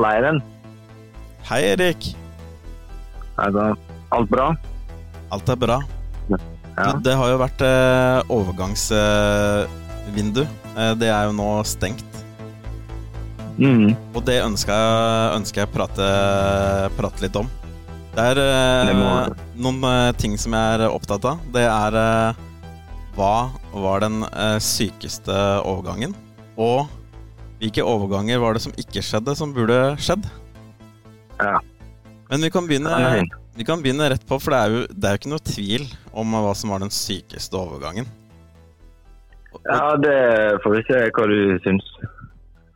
Halla, Hei, Erik. Altså, alt bra? Alt er bra. Ja. Du, det har jo vært eh, overgangsvindu. Eh, det er jo nå stengt. Mm. Og det ønsker jeg, ønsker jeg prate, prate litt om. Det er eh, Det noen eh, ting som jeg er opptatt av. Det er eh, hva var den eh, sykeste overgangen? Og hvilke overganger var det som ikke skjedde, som burde skjedd? Ja. Men vi kan begynne, vi kan begynne rett på, for det er jo det er jo ikke noe tvil om hva som var den sykeste overgangen. Og- Ja, det får vi se hva du syns.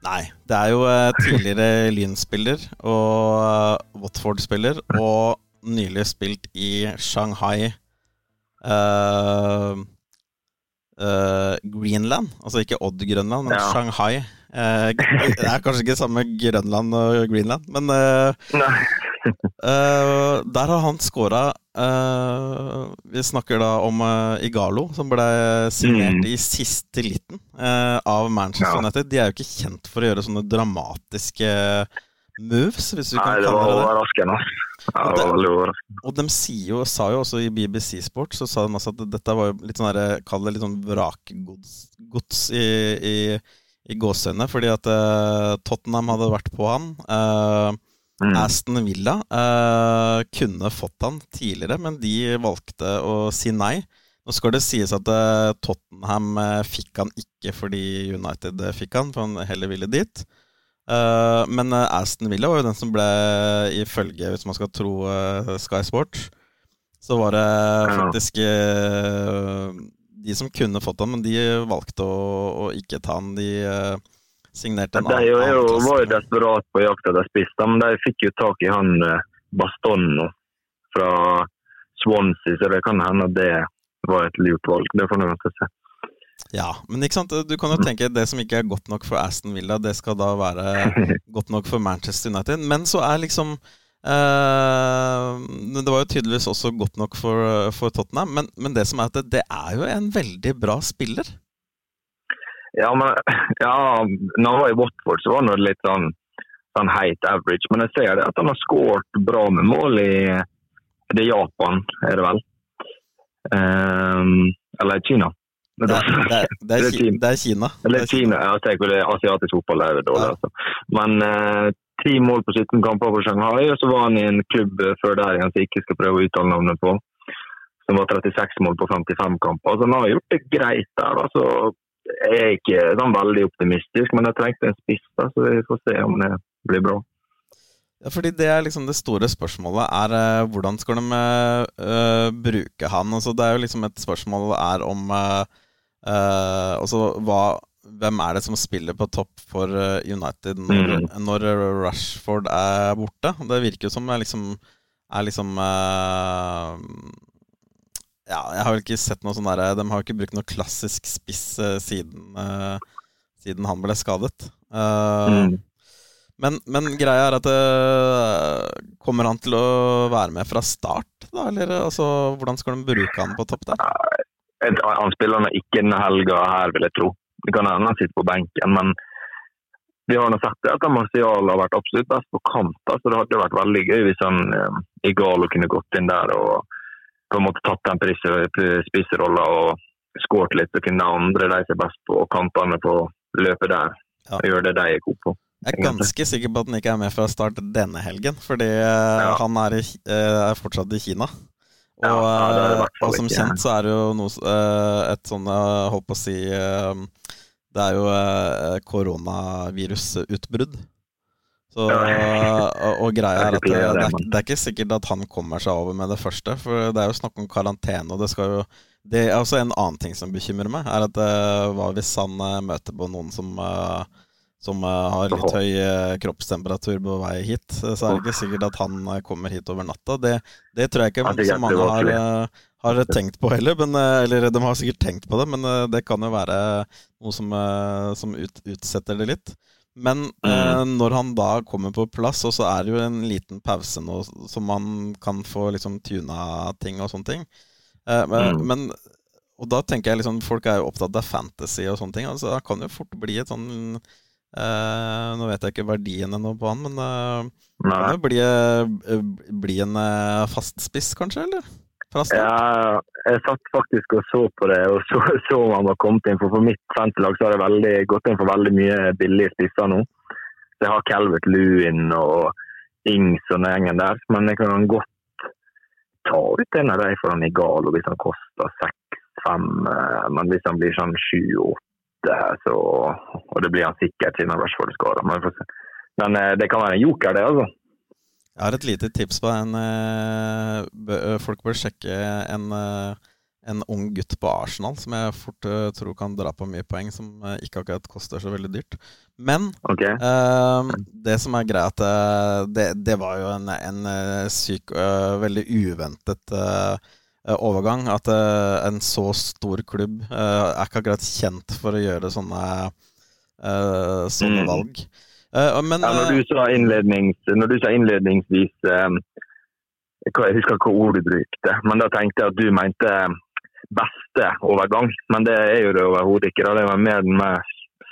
Nei, det er jo eh, tidligere Lyn-spiller og eh, Watford-spiller, og nylig spilt i Shanghai uh, uh, Greenland. Altså ikke Odd-Grønland, men Ja. Shanghai. Eh, det er kanskje ikke samme Grønland og Greenland, men eh, Eh, der har han scora Vi snakker da om eh, Igalo, som ble signert Mm. i siste liten eh, av Manchester Ja. United. De er jo ikke kjent for å gjøre sånne dramatiske moves, hvis du Nei, kan kalle det det. overraskende. Ja, Og var. Og de jo, sa jo også i BBC Sport Så sa de at dette var jo litt sånn her, Kall det litt sånn vrakgods i, i, i gåsehudene, fordi at uh, Tottenham hadde vært på han. Uh, Mm. Aston Villa uh, kunne fått han tidligere, men de valgte å si nei. Nå skal det sies at Tottenham fikk han ikke fordi United fikk han, for han heller ville dit. Men Aston Villa var jo den som ble, ifølge, hvis man skal tro Sky Sport, så var det faktisk de som kunne fått han, men de valgte å, å ikke ta han. De uh, signerte en De jo, jo, klasse. var jo desperat på jakt etter spiss, men de fikk jo tak i han eh, Baston fra Swansea, så det kan hende at det var et lurt valg. Det får og se. Ja, men ikke sant, du kan jo tenke det som ikke er godt nok for Aston Villa, det skal da være godt nok for Manchester United. Men så er liksom eh, Det var jo tydeligvis også godt nok for, for Tottenham. Men, men det som er at det, det er jo en veldig bra spiller. Ja, men ja, når han var i Watford, så var han litt sånn, sånn heit average. Men jeg ser det at han har skåret bra med mål i det er Japan, er det vel? Um, eller Kina. Det er, det er, det er, Det er Kina. er. Eller er Kina, jeg tenker det asiatisk fotball er dårlig. Ja. Altså. Men eh, ti mål på 17 kamper for Shanghai, og så var han i en klubb eh, før der igjen som jeg ikke skal prøve å uttale navnet på, som var 36 mål på 55 kamper. Så han har gjort det greit der. Altså, jeg er ikke sånn veldig optimistisk, men jeg trengte en spiss, da, så vi får se om det blir bra. Ja, fordi det er liksom det store spørsmålet er eh, hvordan skal de eh, bruke han? Altså, det er jo liksom et spørsmål er om uh, uh, altså, hva, Hvem er det som spiller på topp for eh, United når, Mm. når Rashford er borte? Det virker jo som det er liksom, er liksom uh, Ja, jeg har vel ikke sett noe sånn derre De har jo ikke brukt noe klassisk spiss uh, siden, uh, siden han ble skadet. Eh, Mm. men, men greia er at Kommer han til å være med fra start, da? Eller altså, hvordan skal de bruke han på topp der? Han spiller nå ikke denne helga her, vil jeg tro. Det kan hende han sitter på benken, men vi har nå sett det at Marcial har vært absolutt best på kant. så Det hadde vært veldig gøy hvis han eh, Igalo kunne gått inn der og på en måte tatt den spisserollen og skåret litt. Så kunne andre de er best på kantene på løpet der, Ja. og gjøre det de er gode på. Jeg er ganske sikker på at han ikke er med fra start denne helgen, fordi øh, Ja. han er, i, er fortsatt i Kina. Og, Ja, fall og som ikke. kjent så er det jo noe, øh, et sånn, Jeg holdt på å si Det er jo koronavirusutbrudd. Så, og, og greia er at Det det, er det, er, ikke sikkert at han kommer seg over med det første. For det er jo snakk om karantene, og det skal jo Det er også en annen ting som bekymrer meg, er at eh, hva hvis han eh, møter på noen som eh, som eh, har litt høy eh, kroppstemperatur på vei hit, eh, så er det ikke sikkert at han kommer hit over natta. Det, det tror jeg ikke Ja, så mange har, har tenkt på heller. Men, eller de har sikkert tenkt på det, men det kan jo være noe som, som ut, utsetter det litt. Men eh, når han da kommer på plass, og så er det jo en liten pause nå, så man kan få liksom tuna ting og sånne ting. Eh, men, Mm. men Og da tenker jeg liksom Folk er jo opptatt av fantasy og sånne ting. Altså, det kan jo fort bli et sånn Uh, nå vet jeg ikke verdiene nå på han, men uh, kan det bli, uh, bli en uh, fastspiss, kanskje? eller? Ja, jeg satt faktisk og så på det og så, så om han var kommet inn. For for mitt senterlag så har jeg veldig, gått inn for veldig mye billige spisser nå. Så jeg har Calvert Lewin og Ings og den gjengen der. Men jeg kan godt ta ut en av dem for han er gal, og hvis han koster seks-fem. Men hvis han blir sånn sju-åtte så Og det blir han sikkert siden Rashford er skada. Men, men eh, det kan være en joker, det, altså. Jeg har et lite tips på en uh, Folk bør sjekke en, uh, en, ung gutt på Arsenal som jeg fort uh, tror kan dra på mye poeng, som ikke akkurat koster så veldig dyrt. Men okay. det som er greit, det, det var jo en, en syk, veldig uventet overgang. At en så stor klubb er ikke akkurat kjent for å gjøre sånne, sånne mm. valg. Men, ja, når, du eh, sa innlednings, når du sa innledningsvis Jeg husker hva ord du brukte, men da tenkte jeg at du mente beste overgang. Men det er jo det overhodet ikke. Det var mer den mer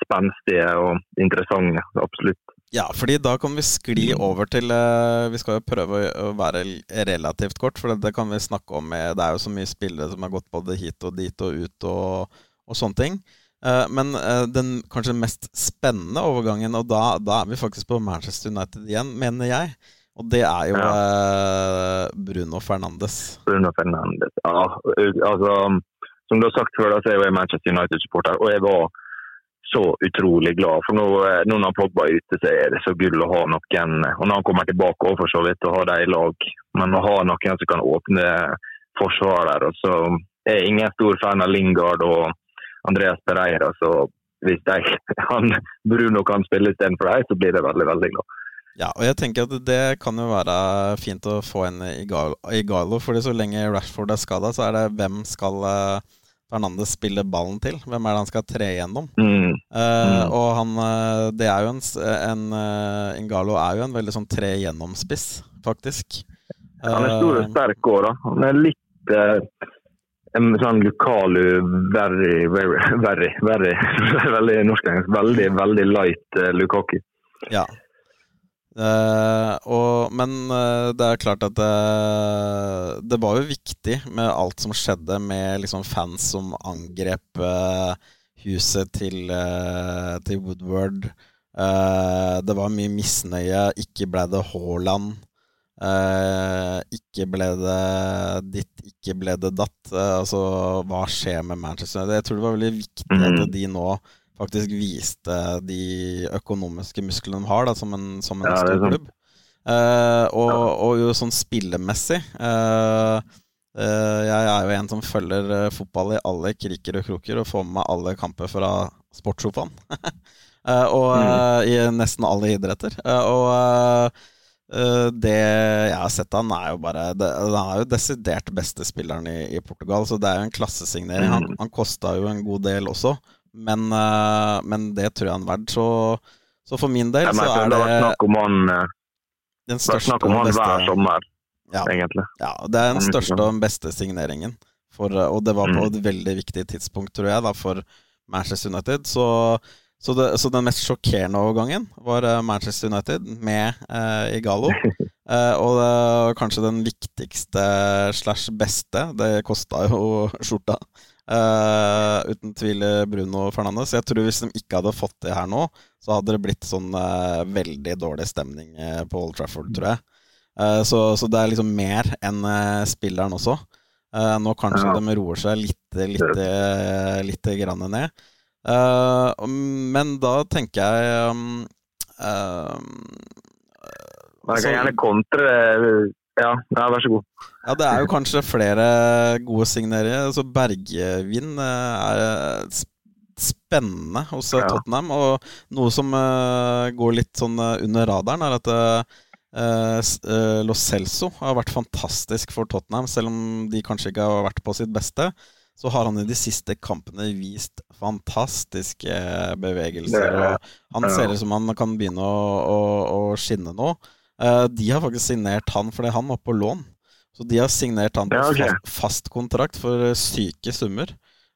spenstige og interessante. Absolutt. Ja, fordi da kan vi skli over til Vi skal jo prøve å være relativt kort, for det kan vi snakke om med Det er jo så mye spillere som har gått både hit og dit og ut og, og sånne ting. Eh, men eh, den kanskje mest spennende overgangen, og da, da, er vi faktisk på Manchester United igjen, mener jeg. Og det er jo ja. Eh, Bruno Fernandes. Bruno Fernandes, ja. Altså, som du har sagt før, så er jeg Manchester United-supporter, og jeg var så utrolig glad. For nå, nå når Pogba er ute, så er det så gull å ha noen Og når han kommer tilbake, også, for så vidt, å ha dem i lag. Men å ha noen som kan åpne forsvaret. Og så er jeg ingen stor fan av Lingard og Andreas Pereira. Så hvis jeg, han, Bruno kan spille istedenfor deg, så blir det veldig, veldig glad. Ja, og jeg tenker at det kan jo være fint å få en i Galo. fordi så lenge Rashford er skada, så er det hvem skal uh, Fernandes spiller ballen til? Hvem er det han skal tre gjennom? Mm. Uh, og han uh, Det er jo en, en uh, Ingalo er jo en veldig sånn tre gjennom-spiss, faktisk. han er stor og sterk òg, da. Han er litt en sånn Lukalu very, very, very, very veldig norsk Veldig, veldig light uh, Lukaki. Ja. Uh, og, men uh, det er klart at det, det var jo viktig med alt som skjedde med liksom, fans som angrep huset til, til Woodward. det var mye misnøye. Ikke ble det Haaland. Uh, ikke ble det ditt, ikke ble det datt. Uh, altså, hva skjer med Manchester United? Jeg tror det var veldig viktig at mhm. de nå faktisk viste de økonomiske musklene de har, da, som en, som en ja, stor klubb. Uh, og, og, jo sånn spillemessig Jeg er jo en som følger fotball i alle kriker og kroker og får med meg alle kamper fra sportssofaen. og mm. i nesten alle idretter. og det jeg har sett han er jo bare Han er jo desidert beste spilleren i, i, Portugal, så det er jo en klassesignering. Han, mm. han kosta jo en god del også, men, uh, men det tror jeg han er verdt. Så, så, for min del så er det Det har snakk om han, eh, den største om han hver sommer, ja, egentlig. Ja, det er den største og den beste signeringen. For, og det var på mm. et veldig viktig tidspunkt, tror jeg, da, for Manchester United. Så så, det, så, den mest sjokkerende overgangen var eh, Manchester United med eh, Igalo. Eh, og det, kanskje den viktigste slash beste. Det kosta jo skjorta. Eh, uten tvil Bruno Fernandes. Jeg tror hvis de ikke hadde fått det her nå, så hadde det blitt sånn uh, veldig dårlig stemning uh, på Old Trafford, tror jeg. Så, så, det er liksom mer enn spilleren også. nå kanskje ja. de roer seg litt, litt, litt grann ned. Uh, men da tenker jeg um, uh, Man kan gjerne kontre ja, ja, vær så god. Ja, det er jo kanskje flere gode signeringer. Altså Bergvin er spennende hos ja. Tottenham. Og noe som går litt sånn under radaren, er at Lo Celso har vært fantastisk for Tottenham, selv om de kanskje ikke har vært på sitt beste så har han i de siste kampene vist fantastiske bevegelser. og Han ser ut som han kan begynne å, å, å skinne nå. Uh, de har faktisk signert han fordi han var på lån. Så de har signert han på ja, okay. fast, kontrakt for uh, syke summer.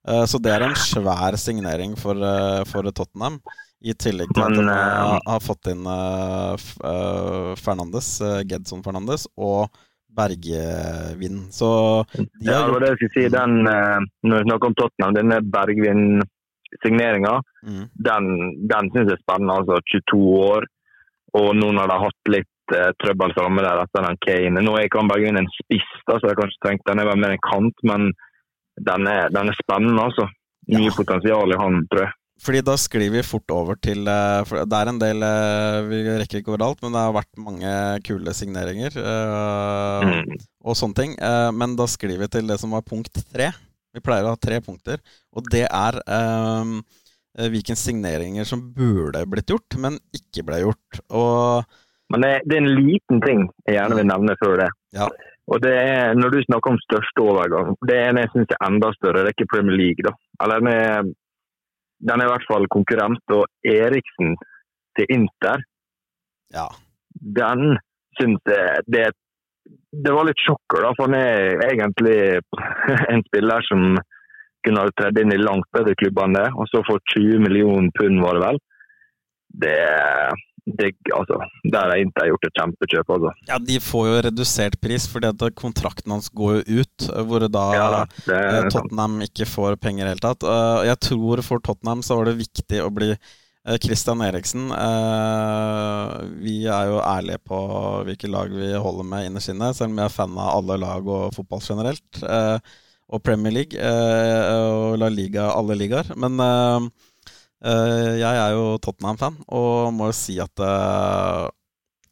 Uh, så det er en svær signering for, for, Tottenham. I tillegg til at de har, har fått inn Fernandes, Gedson Fernandes, og Bergvin. Så de ja, det var det jeg skulle si. Den, når vi snakker om Tottenham, denne Bergvin-signeringa, mm. den, den syns jeg er spennende. Altså 22 år, og nå når de har hatt litt uh, trøbbel framme der etter den Kane Nå er Kan han Bergvin en spiss, da, så jeg kanskje tenkte den er mer en kant, men den er, den er spennende, altså. Mye ja. potensial i han, tror jeg. Fordi da sklir vi fort over til eh, for Det er en del eh, Vi rekker ikke over alt, men det har vært mange kule signeringer uh, mm. og sånne ting. Men da sklir vi til det som var punkt tre. Vi pleier å ha tre punkter, og det er hvilke signeringer som burde blitt gjort, men ikke ble gjort. Og men det, det, er en liten ting jeg gjerne vil nevne før det. Ja. Og det er, Når du snakker om største overgang, det er en jeg syns er enda større. Det er ikke Premier League. da. Eller den er, den er i hvert fall konkurrent. Og Eriksen til Inter, ja. den syns jeg det, det, var litt sjokker, da. For han er egentlig en spiller som kunne ha tredd inn i langt bedre klubber enn det. Og så for 20 millioner pund, var det vel. Det det, altså, der har Inter gjort et kjempekjøp. Altså. Ja, De får jo redusert pris, fordi at kontrakten hans går jo ut. Hvor da ja, eh, Tottenham ikke får penger i det hele tatt. Eh, jeg tror for Tottenham så var det viktig å bli eh, Christian Eriksen. Vi er jo ærlige på hvilke lag vi holder med innerst inne, selv om jeg er fan av alle lag og fotball generelt. Og Premier League og La Liga, alle ligaer. Men jeg er jo Tottenham-fan, og må jo si at eh,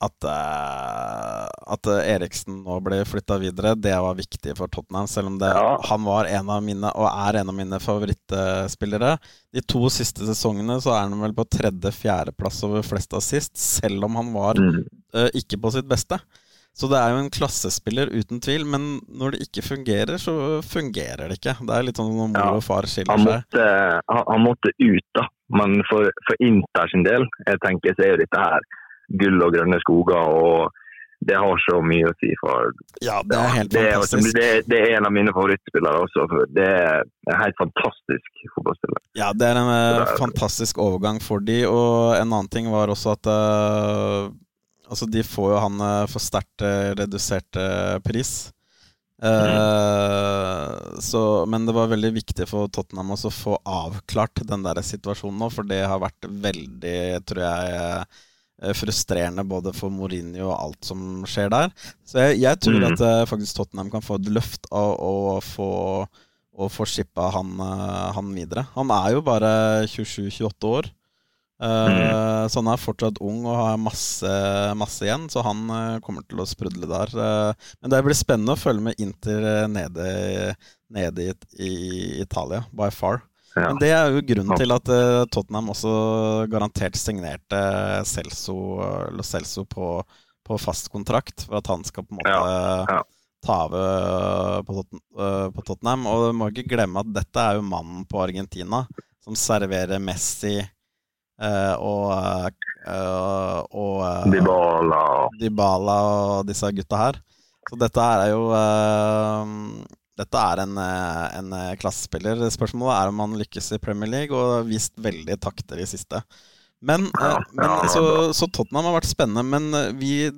at, eh, at Eriksen nå ble flytta videre, det var viktig for Tottenham. Selv om det, ja. han var en av mine, og er en av mine favorittspillere. De to siste sesongene så er han vel på tredje-fjerdeplass over flest assist, selv om han var mm. uh, ikke på sitt beste. Så det er jo en klassespiller uten tvil, men når det ikke fungerer, så fungerer det ikke. Det er litt sånn når mor ja, og far skiller han måtte, seg. Han måtte ut, da. Men for, for Inter sin del, jeg tenker, så er jo dette her gull og grønne skoger. og det har så mye å si. for Ja, Det er helt det fantastisk. det, det, er en av mine favorittspillere også. for Det er en helt fantastisk fotballspiller. Ja, det er en det er, fantastisk overgang for de, og en annen ting var også at uh, Altså, de får jo han uh, for sterkt uh, redusert pris. Uh, så, men det var veldig viktig for Tottenham også å få avklart den der situasjonen nå, for det har vært veldig, tror jeg, frustrerende både for Mourinho og alt som skjer der. Så jeg, jeg tror mm. at faktisk Tottenham kan få et løft av å få, å få shippa han, han videre. Han er jo bare 27-28 år. Uh, så han er fortsatt ung og har masse, masse igjen, så han uh, kommer til å sprudle der. Uh, men det blir spennende å følge med Inter nede, nede i, i, Italia, by far. Ja. Men det er jo grunnen til at Tottenham også garantert signerte Celso, Lo Celso på, på, fast kontrakt, for at han skal på en måte ja. Ja. ta over på, på Tottenham. Og du må ikke glemme at dette er jo mannen på Argentina som serverer Messi og uh, og uh, Dybala. Dybala og disse gutta her. Så dette er jo Dette er en, en klassespiller. Spørsmålet er om han lykkes i Premier League, og har vist veldig takter i siste. Men, men så, så, Tottenham har vært spennende. Men vi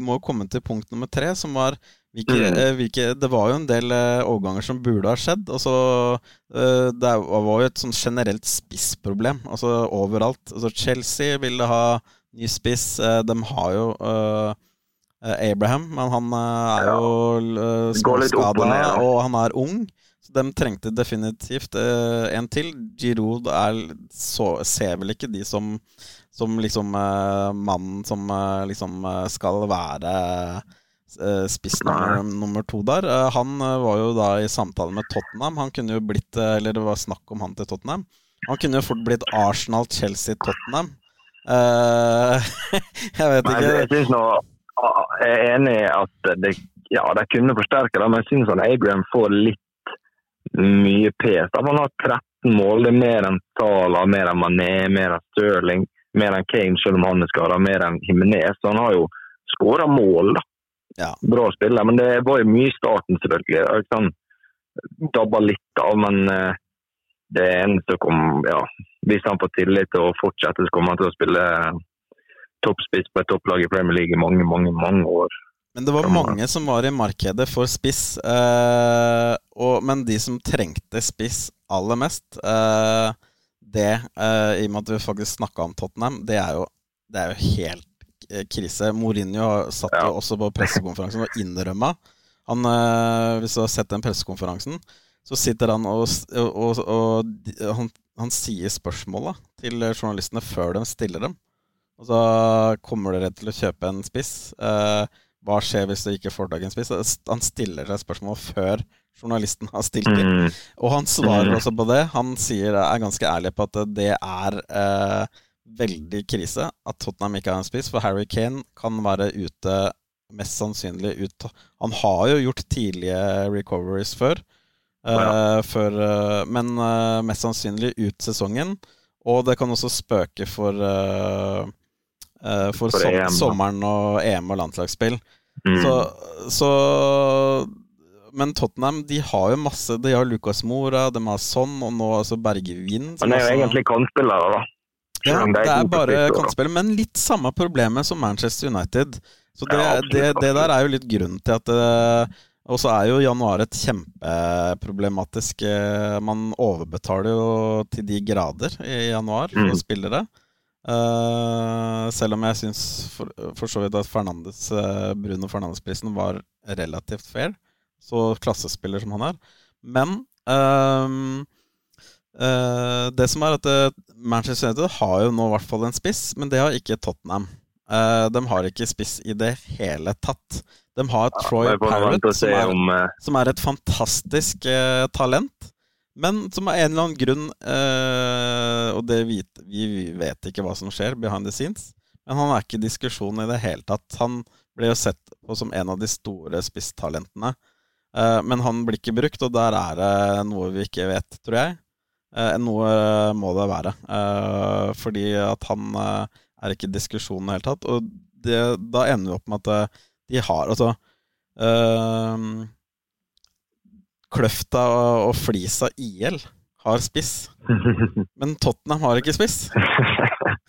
må komme til punkt nummer tre, som var hvilke, mm. Eh, hvilke, det var jo en del eh, overganger som burde ha skjedd. Altså, det var jo et sånn generelt spissproblem altså, overalt. Altså, Chelsea ville ha ny spiss. De har jo uh, Abraham, men han er jo uh, småskada, og han er ung. Så de trengte definitivt uh, en til. Giroud er, så, ser vel ikke de som, som liksom mannen som liksom skal være spiss nummer, nummer, to der. Eh, han eh, var jo da i samtale med Tottenham. Han kunne jo blitt Eller det var snakk om han til Tottenham. Han kunne jo fort blitt Arsenal, Chelsea, Tottenham. Uh, jeg vet ikke. jeg, synes nå, jeg er enig i at det, ja, de kunne forsterke det, men jeg syns Adrian får litt mye pes. Han har 13 mål. Det er mer enn Tala, mer enn Mané, mer enn Stirling, mer enn Kane, selv om han er skada, mer enn Himinez. Han har jo skåra mål, da. Ja. Bra spiller. Men det var jo mye i starten, selvfølgelig. Sånn, Dabba litt av, men uh, det eneste kom ja, Hvis han får tillit til å fortsette, så kommer han til å spille toppspiss på et topplag i Premier League i mange, mange, mange år. Men det var mange som var i markedet for spiss. Eh, og, men de som trengte spiss aller mest, eh, det, eh, i og med at vi faktisk snakka om Tottenham, det er jo, det er jo helt eh, krise. Mourinho satt jo også på pressekonferansen og innrømma han, eh, Hvis du har sett den pressekonferansen, så sitter han og, og, og, og han, han, sier spørsmåla til journalistene før de stiller dem. Og så kommer dere til å kjøpe en spiss. Eh, hva skjer hvis du ikke får tak i en spiss? Han stiller seg spørsmål før journalisten har stilt dem. Mm. Og han svarer også på det. Han sier, er ganske ærlig på at det er eh, veldig krise at Tottenham ikke har en spiss, for Harry Kane kan være ute mest sannsynlig ut Han har jo gjort tidlige recoveries før. Uh, for, uh, men uh, mest sannsynlig ut sesongen. Og det kan også spøke for, for, for som, EM, sommeren og EM og landslagsspill. Mm. Så, så, Men Tottenham de har jo masse De har Lucas Mora, de har Son, og nå altså Bergevin. Han er jo egentlig kantspiller, da. Ja, det er bare kantspiller, men litt samme problemet som Manchester United. Så det, ja, det, det, der er jo litt grunnen til at og så er jo januar et kjempeproblematisk eh, Man overbetaler jo til de grader i januar for mm. spillere. Uh, selv om jeg syns for, for, så vidt at Fernandes, Bruno Fernandes-prisen var relativt fair. Så klassespiller som han er. Men uh, det som er at Manchester United har jo nå i hvert fall en spiss, men det har ikke Tottenham. de har ikke spiss i det hele tatt. De har Troy Parrott, som om, uh... som er, et fantastisk uh, talent. Men som av en eller annen grunn uh, Og det vet, vi vet ikke hva som skjer behind the scenes. Men han er ikke i diskusjon i det hele tatt. Han ble jo sett på som en av de store spisstalentene. men han blir ikke brukt, og der er det noe vi ikke vet, tror jeg. Noe må det være. fordi at han er ikke i diskusjonen i det hele tatt. Og det, da ender vi opp med at de har altså Kløfta og Flisa IL har spiss, men Tottenham har ikke spiss.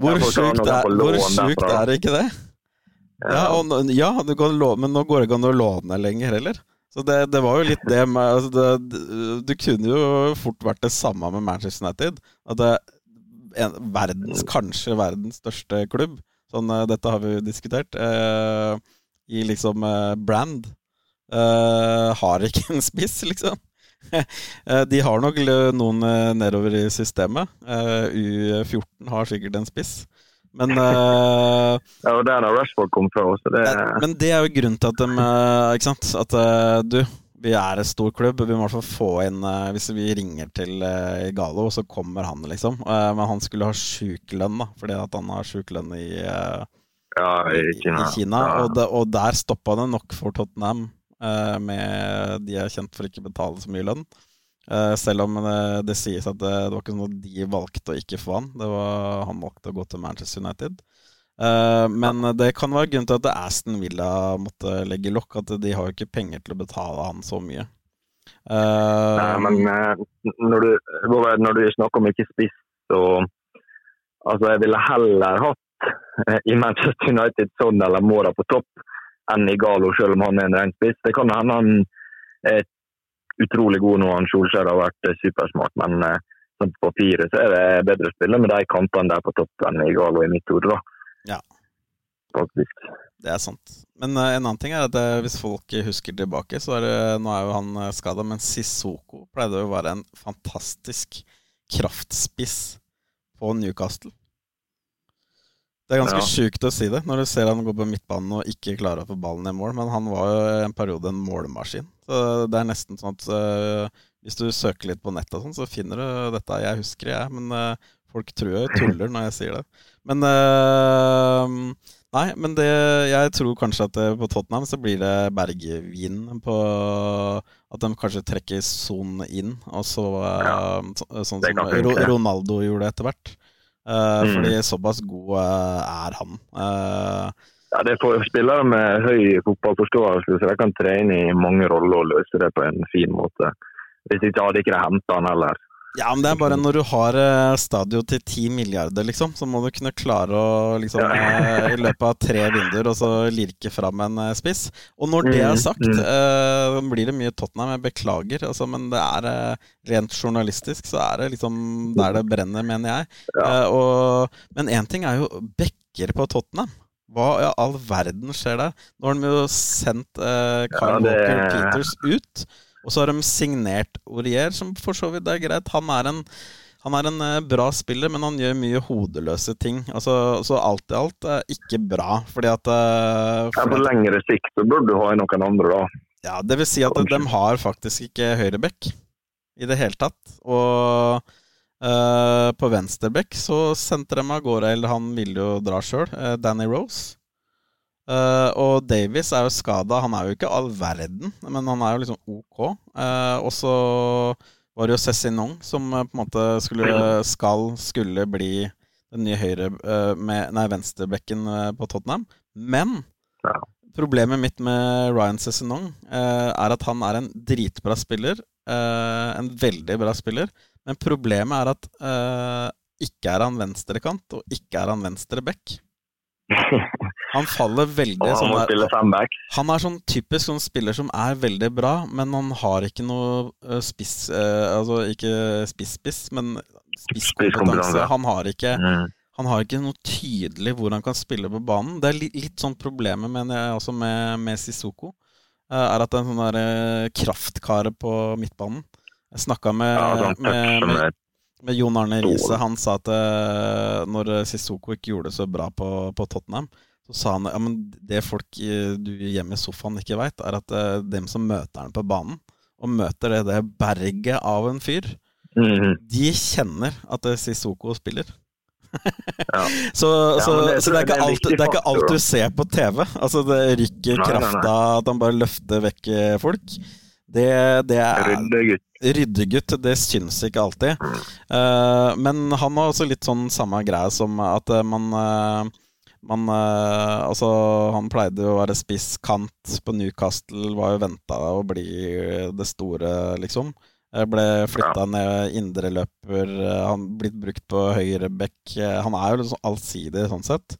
hvor sjukt er, hvor sjukt er det ikke det? Ja, og, ja låne, men nå går det ikke an å låne lenger heller. Så det, det, var jo litt det med altså det, Du kunne jo fort vært det samme med Manchester United. At det, en, verdens, kanskje verdens største klubb. Sånn, uh, dette har vi jo diskutert. eh, I liksom eh, brand. har ikke en spiss, liksom. de har nok noen nedover i systemet. U14 har sikkert en spiss. Men uh, Ja, og der har Rashford kommet fra også. Det... Men det er jo grunnen til at de Ikke sant? At du vi er en stor klubb. Vi må i hvert fall få inn uh, Hvis vi ringer til Galo, så kommer han, liksom. Men han skulle ha sjukelønn, da, fordi at han har sjukelønn i, ja, i Kina. I Kina ja. og, de, og, der stoppa det nok for Tottenham. med De er kjent for ikke å betale så mye lønn. Selv om det, det sies at det, det, var ikke sånn at de valgte å ikke få han. Det var, han valgte å gå til Manchester United. Men det kan være grunnen til at Aston Villa måtte legge lokk. At de har jo ikke penger til å betale han så mye. Nei, men når, du, når, du, snakker om ikke spiss, så Altså, jeg ville heller hatt i Manchester United sånn eller Mora på topp enn i Galo, selv om han er en ren spiss. Det kan hende han er utrolig god nå. han Solskjær har vært supersmart, men sånn på papiret så er det bedre å spille med de kantene der på topp enn i Galo i mitt hode. da. Ja. Faktisk. Det er sant. Men uh, en annen ting er at hvis folk husker tilbake, så er det Nå er jo han eh, skada, men Sissoko pleide å være en fantastisk kraftspiss på Newcastle. Det er ganske ja. sjukt å si det når du ser han gå på midtbanen og ikke klarer å få ballen i mål, men han var jo en periode en målmaskin. Så det er nesten sånn at uh, hvis du søker litt på nettet, sånn, så finner du dette. Jeg husker jeg, men uh, folk tror jeg tuller når jeg sier det. Men uh, Nei, men det, jeg tror kanskje at på Tottenham så blir det Bergvin på At de kanskje trekker Son inn, og så ja, sånn som Ronaldo gjorde etter hvert. Uh, mm. Fordi såpass god uh, er han. Ja, det får spillere med høy fotballforståelse, så de kan trene i mange roller og løse det på en fin måte. Hvis ikke hadde ikke de henta han heller. Ja, men det er bare når du har stadion stadio til ti milliarder, liksom, så må du kunne klare å liksom eh, I løpet av tre vinduer og så lirke fram en eh, spiss. Og når det er Mm, sagt, mm. uh, blir det mye Tottenham. Jeg beklager, altså, men det er eh, rent journalistisk så er det liksom der det brenner, mener jeg. Ja. Eh, og, men én ting er jo backer på Tottenham. Hva i all verden skjer der? Nå har de jo sendt uh, Kyle Ja, det- Walker Peters ut. Og så har de signert Aurier, som for så vidt er greit. Han er en, han er en eh, bra spiller, men han gjør mye hodeløse ting. Altså, så alt i alt er ikke bra. Fordi at, fordi Ja, fordi på lengre sikt så burde du ha noen andre, da. ja, Det vil si at de har faktisk ikke høyreback i det hele tatt. Og uh, på venstreback så sendte de av gårde Eller han ville jo dra sjøl, Danny Rose. Eh, og Davies er jo skada. Han er jo ikke all verden, men han er jo liksom ok. Uh, og så var det jo Cézinong som eh, på en måte skulle, skal, skulle bli den nye høyre uh, med, Nei, venstrebekken på Tottenham. Men Ja. problemet mitt med Ryan Cézinong er at han er en dritbra spiller. En veldig bra spiller. Men problemet er at ikke er han venstrekant, og ikke er han venstreback. Han faller veldig Og han sånn må spille femback. han er sånn typisk sånn spiller som er veldig bra, men han har ikke noe eh, spiss eh, Altså ikke spiss-spiss, men spisskompetanse. Han har ikke Mm. han har ikke noe tydelig hvor han kan spille på banen. Det er litt, litt sånn problemet mener jeg også med, med Sissoko. eh, Er at det er en sånn der eh, kraftkare på midtbanen. Jeg snakka med, Ja, med, med, med Jon Arne. Riise. Han sa at eh, når Sissoko ikke gjorde det så bra på, på Tottenham, så sa han ja, men det folk du hjemme i sofaen ikke veit, er at eh, dem som møter han på banen, og møter det, det berget av en fyr, Mhm. de kjenner at eh, Sissoko spiller. Ja. Så, så, men det så det, er ikke er alt, det er ikke alt du ser på TV. Altså Det rykker krafta, at han bare løfter vekk eh, folk. Det, det er Ryddegutt. Ryddegutt, det syns ikke alltid. Eh, men han har også litt sånn samme greie som at eh, man uh, man, uh, altså, han pleide jo å være spiss kant på Newcastle, var jo venta å bli det store, liksom. Ble flytta ned indreløper, han blitt brukt på høyrebekk. eh, Han er jo sånn allsidig sånn sett.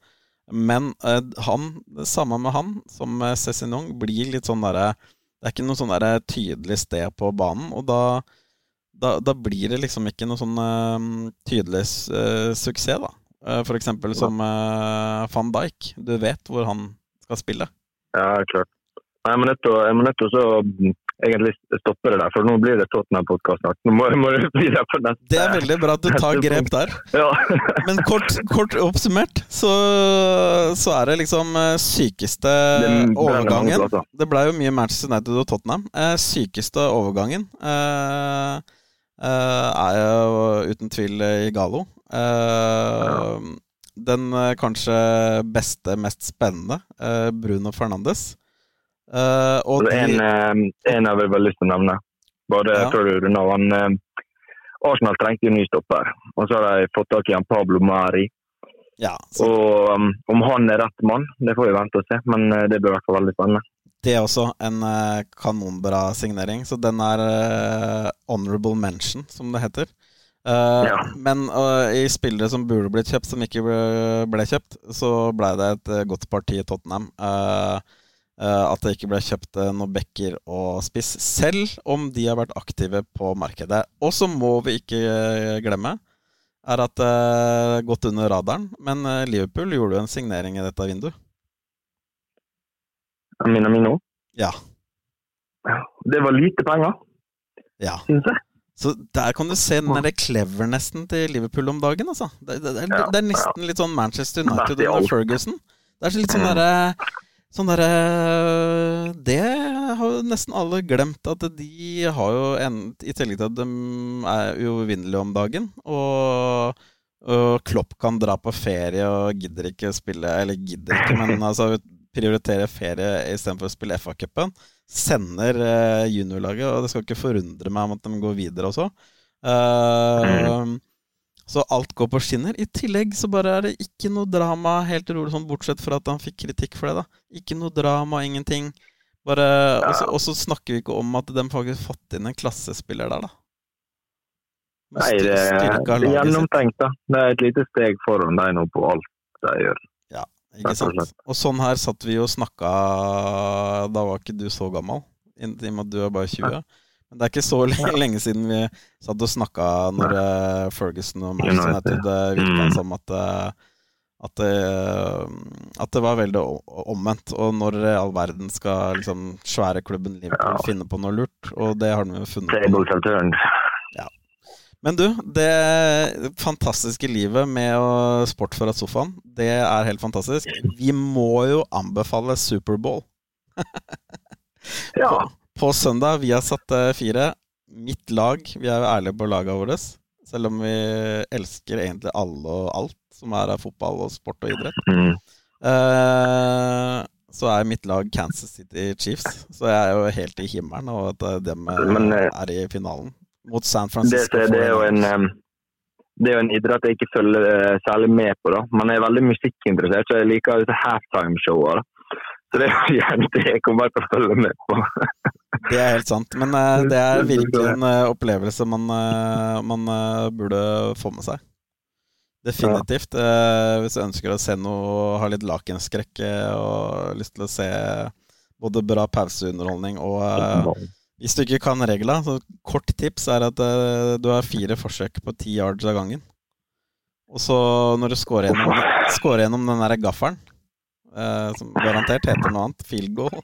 Men han, det samme med han som Cezinong, blir litt sånn derre Det er ikke noe sånn der tydelig sted på banen, og da, da, da blir det liksom ikke noe sånn uh, tydelig uh, suksess, da. Uh, for eksempel som eh, van Dijk. Du vet hvor han skal spille. Ja, klart. Nei, nødt til å så, egentlig stoppe det der, for nå blir det Tottenham-podkast snart. Nå må, må du bli det på neste. Det er veldig bra at du tar grep der. Ja. Men kort, kort oppsummert så, så er det liksom eh, sykeste overgangen plasser. Det ble jo mye Manchester United og Tottenham. Eh, sykeste overgangen eh, eh, er jo uten tvil Igalo. Eh, Den eh, kanskje beste, mest spennende, Bruno Fernandes. Eh, og Så en, de, eh, en har vi vel lyst til å nevne. Bare Ja. før du runder. Han, eh, Arsenal trengte jo ny stopper, og så har de fått tak i han Pablo Mari. ja, så Og um, om han er rett mann, det får vi vente og se, men det blir i hvert fall veldig spennende. Det er også en uh, kanonbra signering, så den er uh, honorable mention, som det heter. Uh, Ja. Men uh, i spillere som burde blitt kjøpt, som ikke ble, ble kjøpt, så ble det et godt parti i Tottenham. Eh, at det ikke ble kjøpt eh, noen backer og spiss, selv om de har vært aktive på markedet. Og så må vi ikke eh, glemme er at det har gått under radaren, men eh, Liverpool gjorde jo en signering i dette vinduet. Minamino. nå? Ja, Det var lite penger, ja. syns jeg. Så der kan du se den derre clevernessen til Liverpool om dagen, altså. Det, det, det, det er nesten litt sånn Manchester United og under. Ferguson. Det er litt sånn Mm. derre Sånn derre Det har jo nesten alle glemt, at de har jo en I tillegg til at de er uovervinnelige om dagen, og, og Klopp kan dra på ferie og gidder ikke spille Eller gidder ikke, men altså prioritere ferie istedenfor å spille FA-cupen. Sender eh, juniorlaget, og det skal ikke forundre meg om at de går videre også. Eh, Så alt går på skinner. I tillegg så bare er det ikke noe drama, helt rolig sånn, bortsett fra at han fikk kritikk for det, da. Ikke noe drama, ingenting. Bare, Ja. og, så, snakker vi ikke om at de faktisk fått inn en klassespiller der, da. Med Nei, det, er gjennomtenkt. da. Det er et lite steg foran deg nå på alt de gjør. Ja, Ikke sant? Og sånn her satt vi og snakka Da var ikke du så gammel, i og med at du er bare 20. Men det er ikke så lenge, siden vi satt og snakka når eh, Ferguson og Manchester United. Uh, virka Mm. som at eh, at det, at det var veldig omvendt. Og når i all verden skal liksom svære klubben Liverpool Ja. finne på noe lurt? Og det har de jo funnet på. turned. Men du, det fantastiske livet med å sport fra sofaen, det er helt fantastisk. Vi må jo anbefale Superbowl. Ja. På, søndag, vi har satt eh, fire. Mitt lag, vi er jo ærlige på laga våre. Selv om vi elsker egentlig alle og alt som er av fotball og sport og idrett. Mm. Eh, så er mitt lag Kansas City Chiefs. Så jeg er jo helt i himmelen over at eh, dem eh, er i finalen mot San Det, Francisco. det, er jo en, det er jo en idrett jeg ikke følger særlig med på. da. Man er veldig musikkinteressert, så jeg liker disse halftime-shower. Så det er gjerne det kommer til å følge med på. Det er helt sant. Men eh, det er virkelig en eh, opplevelse man, eh, man burde få med seg. Definitivt. Eh, hvis du ønsker å se noe, ha litt lakenskrekk og lyst til å se både bra pauseunderholdning og Hvis du ikke kan regla, så kort tips er at du har fire forsøk på ti yards av gangen. Og så når du scorer gjennom, scorer gjennom den der gaffelen, eh, som garantert heter noe annet, field goal,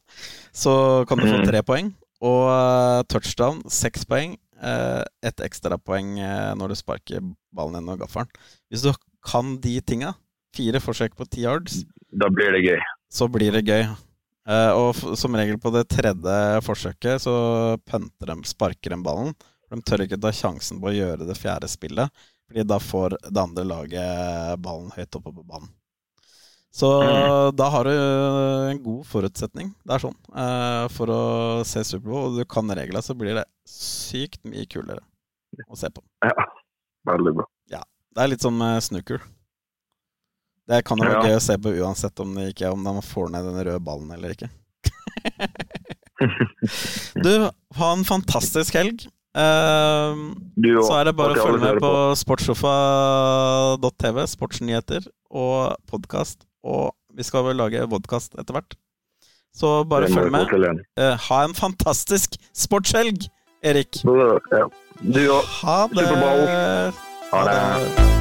så kan du få Mm. tre poeng. Og eh, touchdown, seks poeng. Uh, ett ekstrapoeng uh, når du sparker ballen gjennom gaffelen. Hvis du kan de tinga, fire forsøk på ti yards, Da blir det gøy. så blir det gøy. Eh, og som regel på det tredje forsøket så punter de, sparker de ballen. For de tør ikke ta sjansen på å gjøre det fjerde spillet, Fordi da får det andre laget ballen høyt oppe på banen. Så da har du en god forutsetning. Det er sånn. eh, for å se Superbowl, og du kan reglene, så blir det sykt mye kulere å se på. Ja, veldig bra. Det er litt som med snooker. Det kan jo være Ja. gøy å se på uansett om, det ikke, om de får ned den røde ballen eller ikke. Du, ha en fantastisk helg. Uh, Du så er det bare å følge med på, på sportssofa.tv, sportsnyheter og podkast. Og vi skal vel lage vodkast etter hvert. Så bare følg med. Eh, ha en fantastisk sportshelg, Erik. Ja. Du òg. Ha det. Ha det.